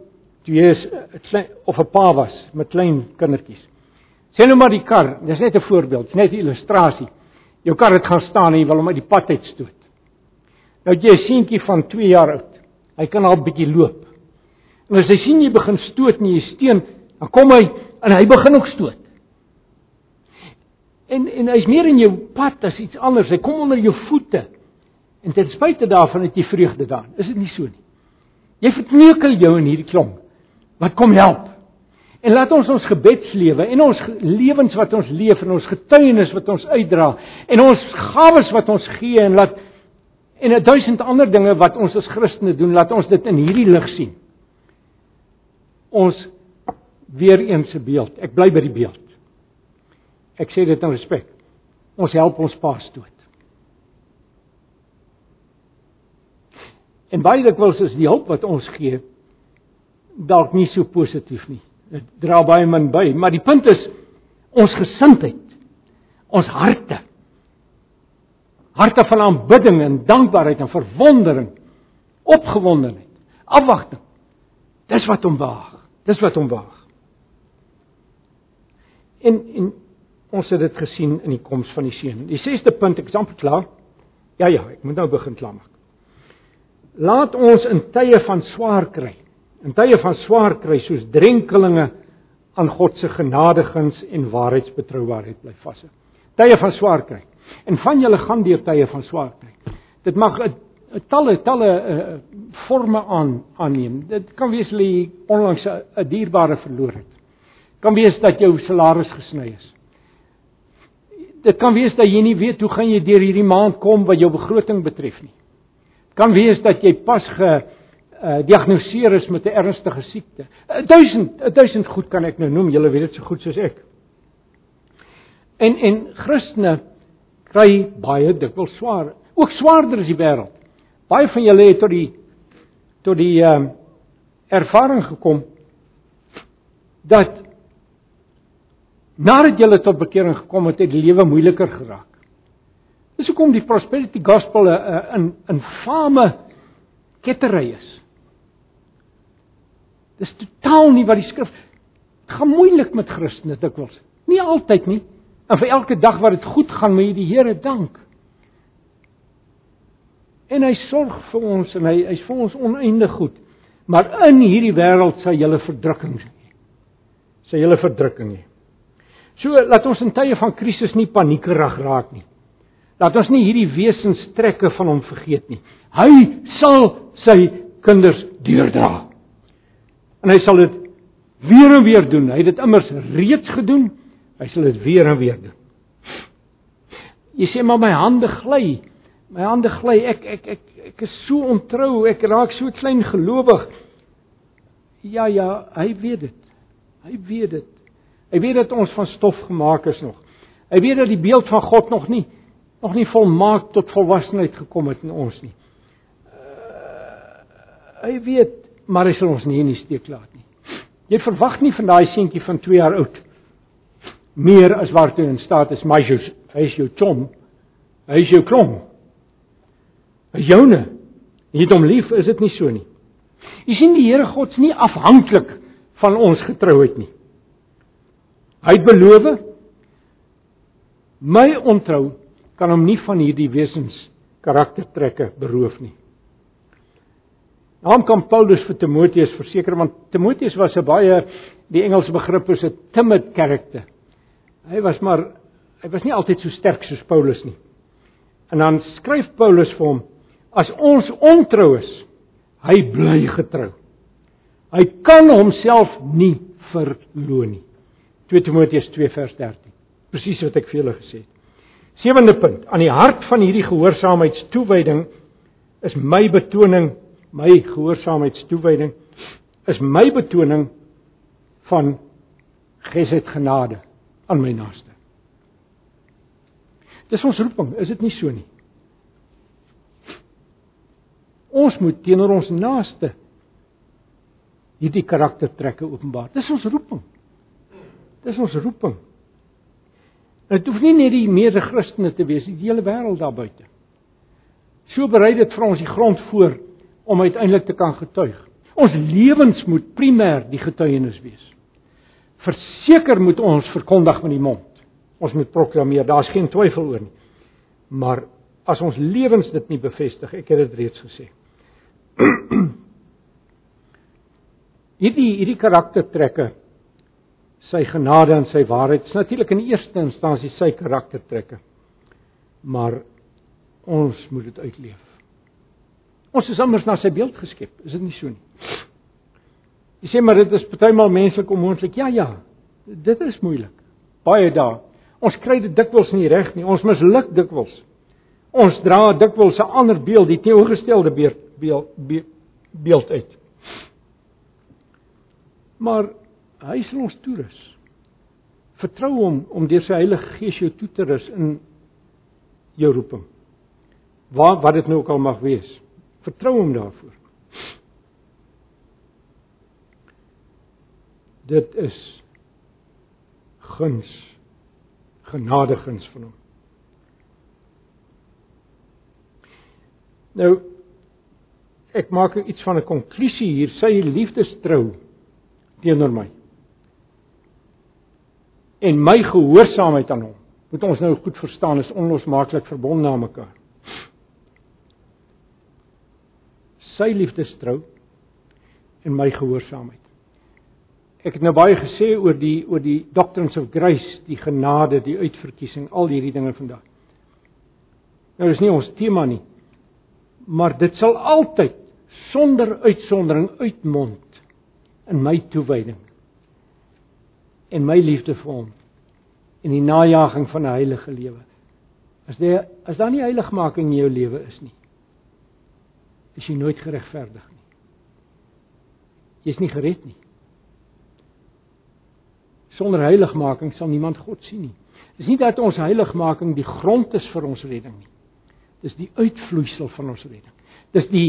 jy 'n klein of 'n pa was met klein kindertjies. Sê nou maar die kar, dis net 'n voorbeeld, net 'n illustrasie. Jou kar het gaan staan en jy wil hom uit die pad uitstoot. Nou jy 'n seentjie van 2 jaar oud. Hy kan al bietjie loop. En as hy sien jy begin stoot en jy steun, dan kom hy en hy begin ook stoot. En en hy's meer in jou pad as iets anders. Hy kom onder jou voete. En ten spyte daarvan het jy vreugde daarin. Is dit nie so nie? Jy verkneukel jou in hierdie klomp. Wat kom help? En laat ons ons gebedslewe en ons lewens wat ons leef en ons getuienis wat ons uitdra en ons gawes wat ons gee en laat en 'n duisend ander dinge wat ons as Christene doen, laat ons dit in hierdie lig sien. Ons weer eens se beeld. Ek bly by die beeld. Ek sê dit in respek. Ons help ons paas dood. En baie dikwels is die hulp wat ons gee dalk nie so positief nie. Dit dra baie min by, maar die punt is ons gesindheid, ons harte. Harte van aanbidding en dankbaarheid en verwondering, opgewondenheid, afwagting. Dis wat hom waag. Dis wat hom waag. En en ons het dit gesien in die koms van die seun. Die 6ste punt, ek is amper klaar. Ja ja, ek moet nou begin klaarmaak. Laat ons in tye van swaar kry, in tye van swaar kry soos drenkelinge aan God se genadegins en waarheidsbetroubaarheid bly vashou. Tye van swaar kry. En van julle gaan deur tye van swaar kry. Dit mag 'n talle talle uh, forme aan aanneem. Dit kan wees dat jy onlangs 'n dierbare verloor het. Kan wees dat jou salaris gesny is. Dit kan wees dat jy nie weet hoe gaan jy deur hierdie maand kom wat jou begroting betref nie. Kan wees dat jy pas ge uh, diagnoseer is met 'n ernstige siekte. 1000 1000 goed kan ek nou noem, julle weet dit so goed soos ek. En en Christene kry baie dikwels swaar, ook swaarder as die wêreld. Baie van julle het tot die tot die ehm um, ervaring gekom dat nadat jy tot bekering gekom het, het die lewe moeiliker geraak. Dis hoekom die prosperity gospel 'n in infame kettery is. Dis totaal nie wat die skrif gaan moeilik met Christene dikwels. Nie altyd nie. En vir elke dag wat dit goed gaan, moet jy die Here dank. En hy sorg vir ons en hy hy's vir ons oneindig goed. Maar in hierdie wêreld sal jy verdrukking hê. Sal jy verdrukking hê. So laat ons in tye van krisis nie paniekerig raak nie. Laat ons nie hierdie wesenstrekke van hom vergeet nie. Hy sal sy kinders deurdra. En hy sal dit weer en weer doen. Hy het dit immers reeds gedoen. Hy sal dit weer en weer doen. Jy sê maar my hande gly. My hande gly. Ek ek ek ek is so ontrou. Ek raak so klein gelowig. Ja ja, hy weet dit. Hy weet dit. Hy weet dat ons van stof gemaak is nog. Hy weet dat die beeld van God nog nie nog nie volmaak tot volwassenheid gekom het in ons nie. Uh, hy weet, maar hy sal ons nie in die steek laat nie. Jy verwag nie van daai seentjie van 2 jaar oud meer as waartoe in staat is my Jesus. Hy is jou chom. Hy is jou klom. Hy joune. Jy het hom lief, is dit nie so nie? Jy sien die Here God is nie afhanklik van ons getrouheid nie. Hy het beloof my ontrou kan hom nie van hierdie wesens karaktertrekke beroof nie. Naam kan Paulus vir Timoteus verseker want Timoteus was 'n baie die Engelse begrip is 'n timid karakter. Hy was maar hy was nie altyd so sterk soos Paulus nie. En dan skryf Paulus vir hom as ons ontrou is, hy bly getrou. Hy kan homself nie verloon nie. 2 Timoteus 2 vers 13. Presies wat ek vir julle gesê het. Sewende punt, aan die hart van hierdie gehoorsaamheidstoewyding is my betoning, my gehoorsaamheidstoewyding is my betoning van gesed genade aan my naaste. Dis ons roeping, is dit nie so nie? Ons moet teenoor ons naaste hierdie karaktertrekke openbaar. Dis ons roeping. Dis ons roeping. Dit hoef nie net die meeste Christene te wees, die hele wêreld daar buite. So berei dit vir ons die grond voor om uiteindelik te kan getuig. Ons lewens moet primêr die getuienis wees. Verseker moet ons verkondig met die mond. Ons moet proklameer, daar's geen twyfel oor nie. Maar as ons lewens dit nie bevestig, ek het dit reeds gesê. hierdie hierdie karaktertrekke sy genade en sy waarheid. Is natuurlik in eerste instansie sy karaktertrekke. Maar ons moet dit uitleef. Ons is immers na sy beeld geskep, is dit nie so nie? Jy sê maar dit is partymal menslik onmoontlik. Ja, ja. Dit is moeilik. Baie dae. Ons kry dit dikwels nie reg nie. Ons misluk dikwels. Ons dra dikwels 'n ander beeld, die teenoorgestelde beeld beeld beeld uit. Maar hy sal ons toerus. Vertrou hom om deur sy Heilige Gees jou toe te rus in jou roeping. Waar wat dit nou ook al mag wees. Vertrou hom daarvoor. Dit is guns genadegins van hom. Nou ek maak iets van 'n konklusie hier, sy liefdestrou teenoor my. En my gehoorsaamheid aan hom, moet ons nou goed verstaan, is onlosmaaklik verbonde aan mekaar. Sy liefdestrou en my gehoorsaamheid. Ek het nou baie gesê oor die oor die doctrines of grace, die genade, die uitverkiesing, al hierdie dinge vandag. Nou is nie ons tema nie. Maar dit sal altyd sonder uitsondering uitmond in my toewyding en my liefde vir hom en die najaging van 'n heilige lewe. As jy as daar nie heiligmaking in jou lewe is nie, is jy nooit geregverdig nie. Jy's nie gered nie. Sonder heiligmaking sal niemand God sien nie. Dis nie dat ons heiligmaking die grond is vir ons redding nie. Dis die uitvloeisel van ons redding. Dis die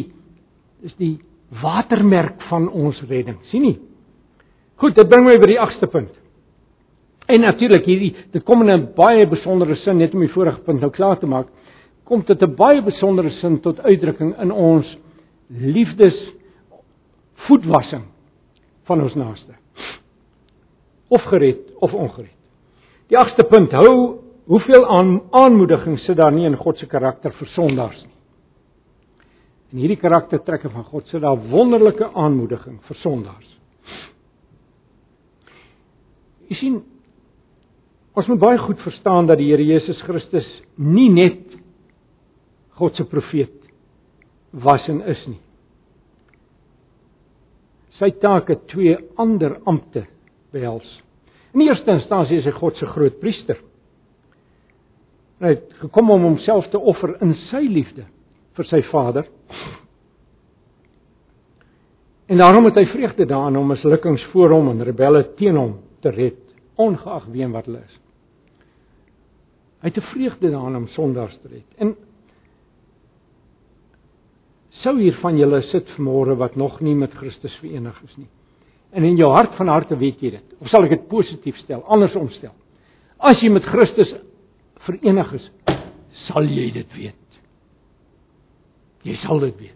dis die watermerk van ons redding. sien nie? Goed, dit bring my by die 8ste punt. En natuurlik hierdie dit kom in 'n baie besondere sin net om die vorige punt nou klaar te maak, kom dit 'n baie besondere sin tot uitdrukking in ons liefdes voetwassing van ons naaste. Of gered of ongered. Die 8ste punt hou hoeveel aan, aanmoediging sit daar nie in God se karakter vir sondaars nie. En hierdie karaktertrekke van God sit daar wonderlike aanmoediging vir sondaars. Jy sien ons moet baie goed verstaan dat die Here Jesus Christus nie net God se profeet was en is nie. Sy taak het twee ander amptes behels. In eerste instansie is hy God se groot priester. Hy het gekom om homself te offer in sy liefde vir sy Vader. En daarom het hy vreugde daarin om mislukkings voor hom en rebelle teen hom te red, ongeag wie en wat hulle is. Hy het 'n vreugde daarin om sondaars te red. En sou hier van julle sit vanmôre wat nog nie met Christus verenig is nie. En in jou hart van harte weet jy dit. Of sal ek dit positief stel, andersom stel? As jy met Christus verenig is, sal jy dit weet. Jy sal dit weet.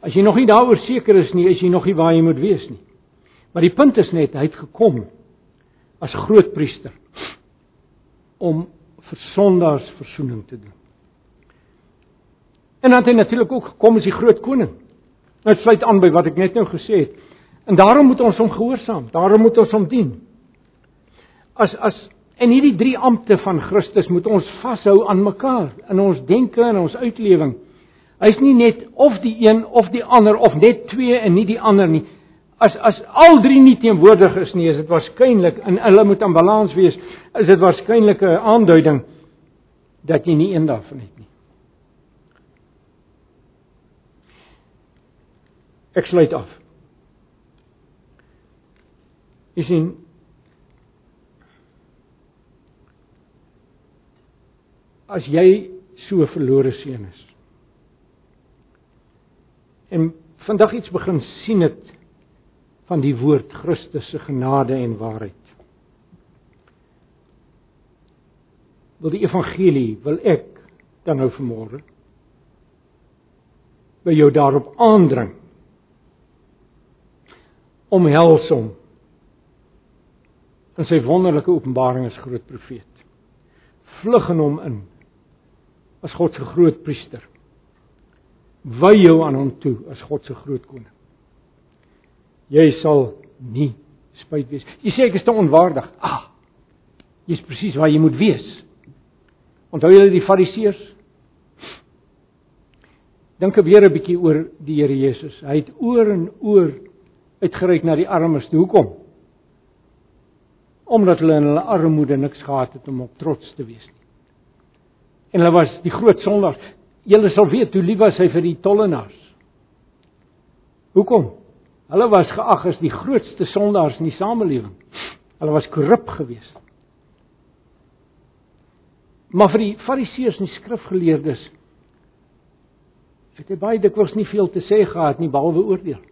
As jy nog nie daaroor seker is nie, is jy nog nie waar jy moet wees nie. Maar die punt is net hy het gekom as groot priester om vir sondaars verzoening te doen. En dan het hy natuurlik ook gekom as die groot koning. Dit sluit aan by wat ek net nou gesê het. En daarom moet ons hom gehoorsaam, daarom moet ons hom dien. As as en hierdie drie amptes van Christus moet ons vashou aan mekaar in ons denke en ons uitlewing. Hy's nie net of die een of die ander of net twee en nie die ander nie. As as al drie nie teenwoordig is nie, is dit waarskynlik en hulle moet aan balans wees. Is dit waarskynlik 'n aanduiding dat jy nie een daarvan het nie. Ek sluit af. Jy sien as jy so verlore seun is en vandag iets begin sien het van die woord Christus se genade en waarheid. Wil die evangelie wil ek dan nou vanmôre by jou daarop aandring om helsom in sy wonderlike openbaring as groot profeet. Vlug in hom in as God se groot priester wy jou aan hom toe as God se groot koning. Jy sal nie spyt wees. Jy sê ek is te onwaardig. Ah. Jy's presies waar jy moet wees. Onthou julle die fariseërs? Dink weer 'n bietjie oor die Here Jesus. Hy het oor en oor uitgereik na die armes. Hoekom? Omdat hulle in hulle armoede niks gehad het om op trots te wees nie. En hulle was die groot sondaars. Julle sal weet hoe lief was hy vir die tollenaars. Hoekom? Hulle was geag as die grootste sondaars in die samelewing. Hulle was korrup geweest. Maar vir die fariseërs en die skrifgeleerdes het hy baie dikwels nie veel te sê gehad nie behalwe oordeel.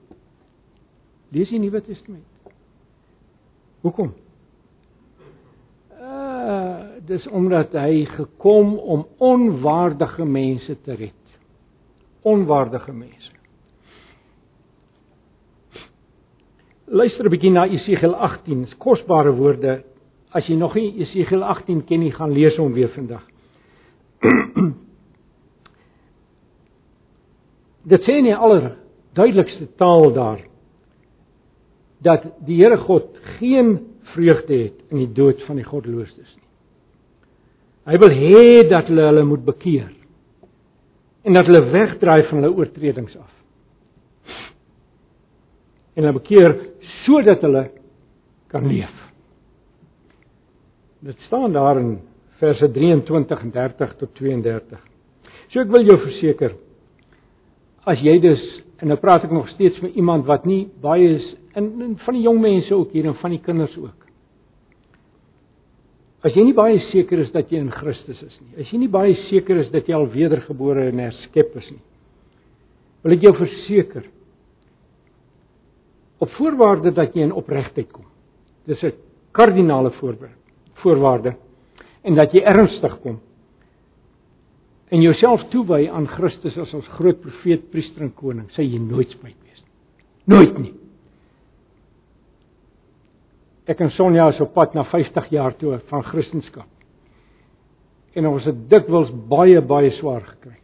Lees die Nuwe Testament. Hoekom? Uh dis omdat hy gekom om onwaardige mense te red. Onwaardige mense. Luister 'n bietjie na Jesegiel 18, dis kosbare woorde. As jy nog nie Jesegiel 18 ken nie, gaan lees hom weer vandag. Dit sê nie aller duidelikste taal daar dat die Here God geen vreugde het in die dood van die goddeloses nie. Hy wil hê dat hulle hulle moet bekeer en dat hulle wegdraai van hulle oortredings af. En hulle bekeer sodat hulle kan leef. Dit staan daar in verse 23 en 30 tot 32. So ek wil jou verseker as jy dus en nou praat ek nog steeds met iemand wat nie baie is in, in van die jong mense ook hier en van die kinders ook. As jy nie baie seker is dat jy in Christus is nie. As jy nie baie seker is dat jy al wedergebore en herskep is nie. Wil ek jou verseker op voorwaarde dat jy in opregtheid kom. Dis 'n kardinale voorwaarde en dat jy ernstig kom en jouself toewy aan Christus as ons groot profeet, priester en koning, sê jy nooit spyt wees nie. Nooit nie. Ek en Sonja is op pad na 50 jaar toe van Christendom. En ons het dikwels baie baie swaar gekry.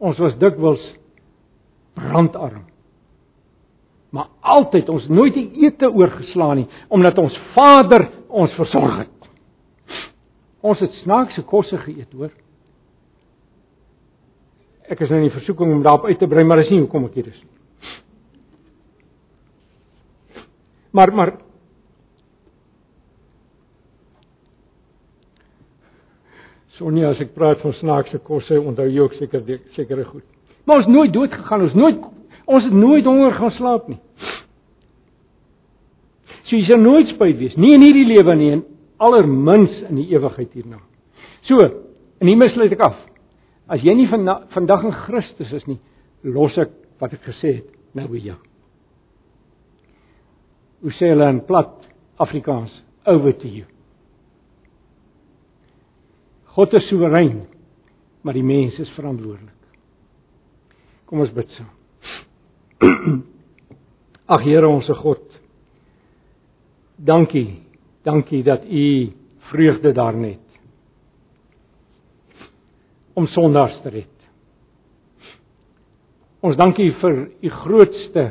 Ons was dikwels brandarm. Maar altyd ons nooit die ete oorgeslaan nie omdat ons Vader ons versorg het. Ons het snaakse kosse geëet, hoor ek is nou in die versoeking om daarop uit te brei, maar dis nie hoekom ek hier is nie. Maar maar Sonia, as ek praat van snaakse kosse, onthou jy ook seker sekere goed. Maar ons nooit dood gegaan, ons nooit ons het nooit honger gaan slaap nie. So jy sal nooit spyt wees, nie in hierdie lewe nie en allermins in die ewigheid hierna. So, en hier misluit ek af. As jy nie van vandag in Christus is nie, los ek wat ek gesê het nou by jou. Hoe sê hulle in plat Afrikaans? Over to you. God is soewerein, maar die mens is verantwoordelik. Kom ons bid saam. Ag Here ons God. Dankie. Dankie dat U vreugde daarin het om sondaars te red. Ons dankie vir u grootste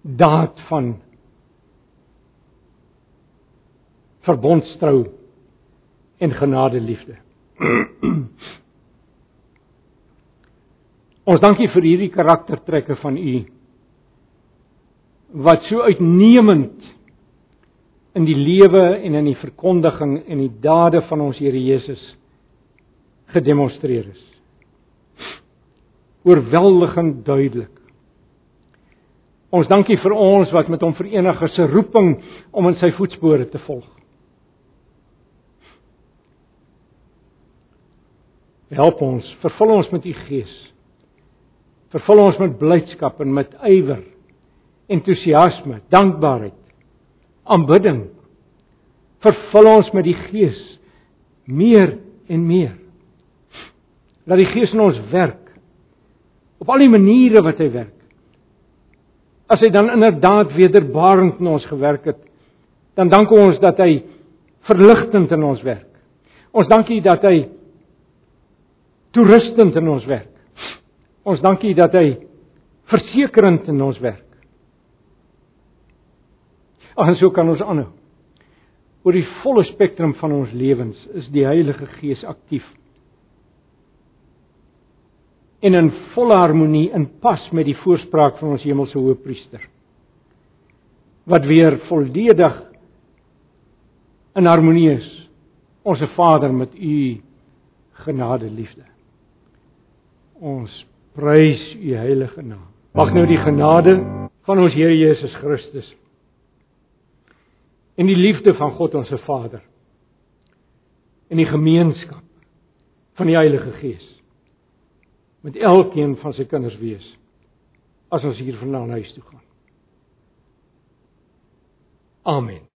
daad van verbondstrou en genade liefde. Ons dankie vir hierdie karaktertrekke van u wat so uitnemend in die lewe en in die verkondiging en die dade van ons Here Jesus gedemonstreer is. Oorweldigend duidelik. Ons dankie vir ons wat met hom verenig is se roeping om in sy voetspore te volg. Help ons, vervul ons met u gees. Vervul ons met blydskap en met ywer, entoesiasme, dankbaarheid, aanbidding. Vervul ons met die gees meer en meer dat die Gees in ons werk op al die maniere wat hy werk. As hy dan inderdaad wederbarend in ons gewerk het, dan dank ons dat hy verligtend in ons werk. Ons dankie dat hy toerustend in ons werk. Ons dankie dat hy versekerend in ons werk. Ag en so kan ons aanhou. Oor die volle spektrum van ons lewens is die Heilige Gees aktief in volle harmonie in pas met die voorspraak van ons hemelse Hoëpriester. Wat weer volledig in harmonie is. Onse Vader met u genade liefde. Ons prys u heilige naam. Mag nou die genade van ons Here Jesus Christus en die liefde van God ons se Vader en die gemeenskap van die Heilige Gees met elkeen van sy kinders wees as ons hier vanaand huis toe gaan. Amen.